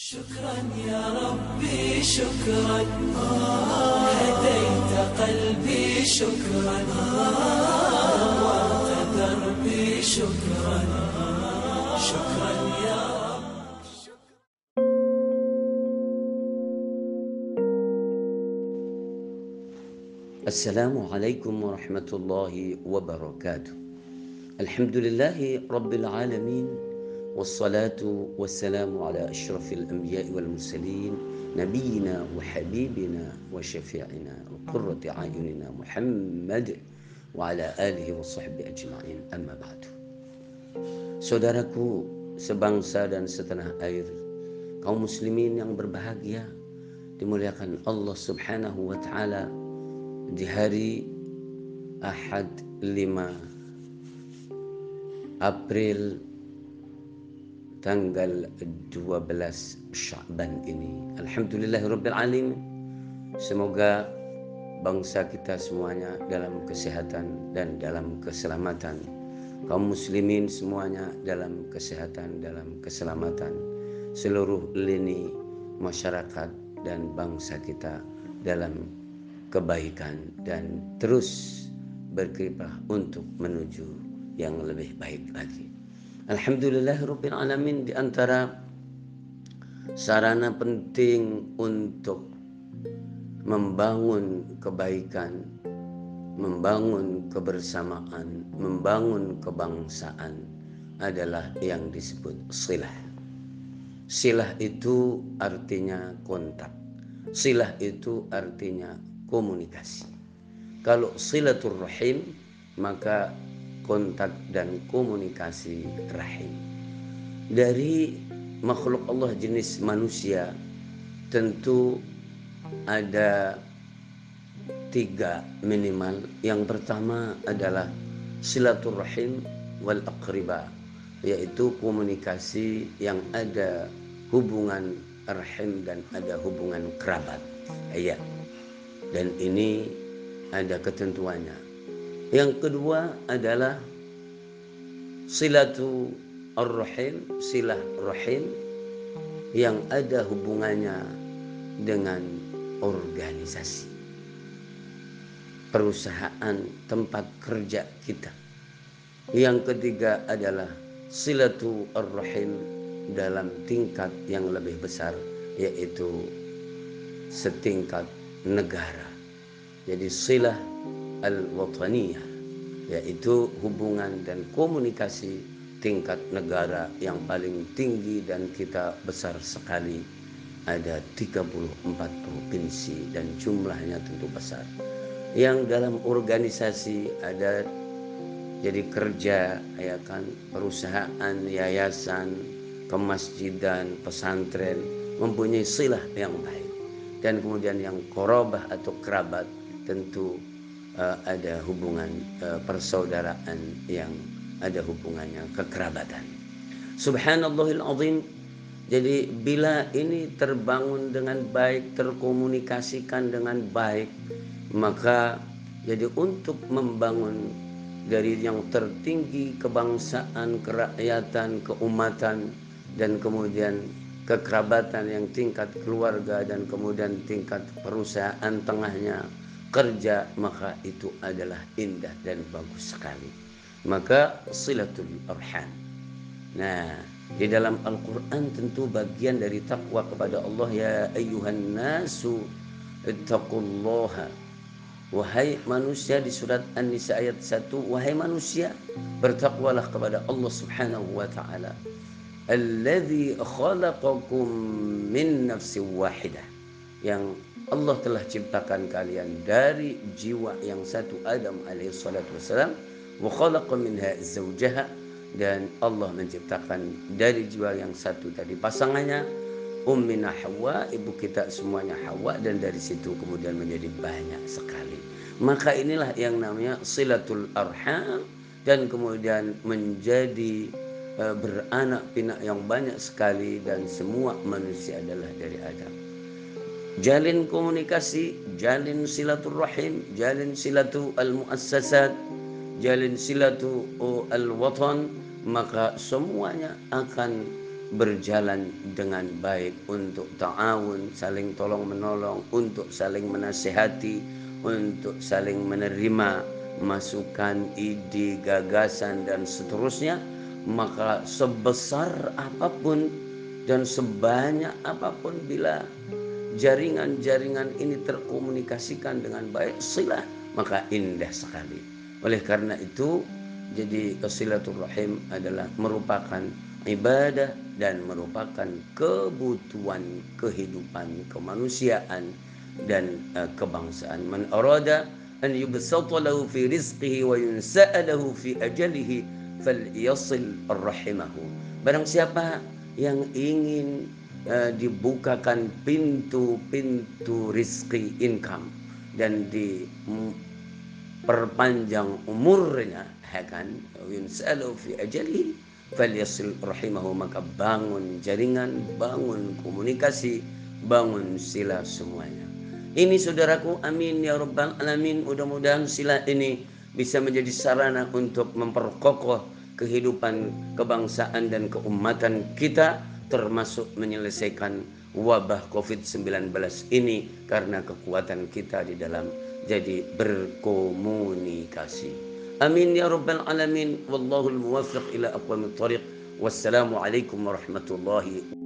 شكرا يا ربي شكرا. هديت قلبي شكرا. نورت دربي شكرا. شكرا يا رب. السلام عليكم ورحمة الله وبركاته. الحمد لله رب العالمين والصلاة والسلام على أشرف الأنبياء والمرسلين نبينا وحبيبنا وشفيعنا وقرة أعيننا محمد وعلى آله وصحبه أجمعين أما بعد Saudaraku sebangsa dan setanah air kaum muslimin yang berbahagia dimuliakan Allah Subhanahu wa taala di hari Ahad 5 April tanggal 12 Sya'ban ini. Alhamdulillahirabbil alamin. Semoga bangsa kita semuanya dalam kesehatan dan dalam keselamatan. Kaum muslimin semuanya dalam kesehatan, dalam keselamatan. Seluruh lini masyarakat dan bangsa kita dalam kebaikan dan terus berkiprah untuk menuju yang lebih baik lagi. Alhamdulillah Rabbil Alamin di antara sarana penting untuk membangun kebaikan, membangun kebersamaan, membangun kebangsaan adalah yang disebut silah. Silah itu artinya kontak. Silah itu artinya komunikasi. Kalau silatul rahim maka kontak dan komunikasi rahim. Dari makhluk Allah jenis manusia tentu ada tiga minimal. Yang pertama adalah silaturahim wal aqriba yaitu komunikasi yang ada hubungan rahim dan ada hubungan kerabat. Ya. Dan ini ada ketentuannya. Yang kedua adalah silatu ar-rahim, silah rahim yang ada hubungannya dengan organisasi. Perusahaan tempat kerja kita. Yang ketiga adalah silatu ar-rahim dalam tingkat yang lebih besar yaitu setingkat negara. Jadi silah al-wataniyah yaitu hubungan dan komunikasi tingkat negara yang paling tinggi dan kita besar sekali. Ada 34 provinsi dan jumlahnya tentu besar. Yang dalam organisasi ada jadi kerja ya kan perusahaan yayasan kemasjidan pesantren mempunyai silah yang baik. Dan kemudian yang korobah atau kerabat tentu uh, ada hubungan uh, persaudaraan yang ada hubungannya kekerabatan. Subhanallahil azim. Jadi bila ini terbangun dengan baik, terkomunikasikan dengan baik, maka jadi untuk membangun dari yang tertinggi kebangsaan, kerakyatan, keumatan dan kemudian kekerabatan yang tingkat keluarga dan kemudian tingkat perusahaan tengahnya kerja maka itu adalah indah dan bagus sekali. Maka silatul arham. Nah di dalam Al-Quran tentu bagian dari takwa kepada Allah ya ayyuhan nasu ittaqullaha. Wahai manusia di surat An-Nisa ayat 1 wahai manusia bertakwalah kepada Allah Subhanahu wa taala. Alladzi khalaqakum min nafsin wahidah yang Allah telah ciptakan kalian dari jiwa yang satu Adam alaihi salatu wasalam wa khalaqa minha zawjaha dan Allah menciptakan dari jiwa yang satu tadi pasangannya Ummina Hawa, ibu kita semuanya Hawa dan dari situ kemudian menjadi banyak sekali. Maka inilah yang namanya silatul arham dan kemudian menjadi uh, beranak pinak yang banyak sekali dan semua manusia adalah dari Adam jalin komunikasi, jalin silaturrahim, jalin silatu al-muassasat, jalin silatu al-watan, maka semuanya akan berjalan dengan baik untuk ta'awun, saling tolong menolong, untuk saling menasehati, untuk saling menerima masukan, ide, gagasan dan seterusnya, maka sebesar apa pun dan sebanyak apa pun bila jaringan-jaringan ini terkomunikasikan dengan baik silah maka indah sekali. Oleh karena itu jadi silaturahim adalah merupakan ibadah dan merupakan kebutuhan kehidupan kemanusiaan dan uh, kebangsaan. Man arada an yubsata lahu fi rizqihi wa yunsa'alahu fi ajalihi falyasil rahimahu. Barang siapa yang ingin uh, dibukakan pintu-pintu rizki income dan diperpanjang umurnya ya kan? Yunsalu fi ajalihi falyasil rahimahu maka bangun jaringan bangun komunikasi bangun sila semuanya. Ini saudaraku amin ya rabbal alamin. Mudah-mudahan sila ini bisa menjadi sarana untuk memperkokoh kehidupan kebangsaan dan keumatan kita termasuk menyelesaikan wabah COVID-19 ini karena kekuatan kita di dalam jadi berkomunikasi. Amin ya rabbal alamin. Wallahul muwaffiq ila aqwamit thariq. Wassalamu alaikum warahmatullahi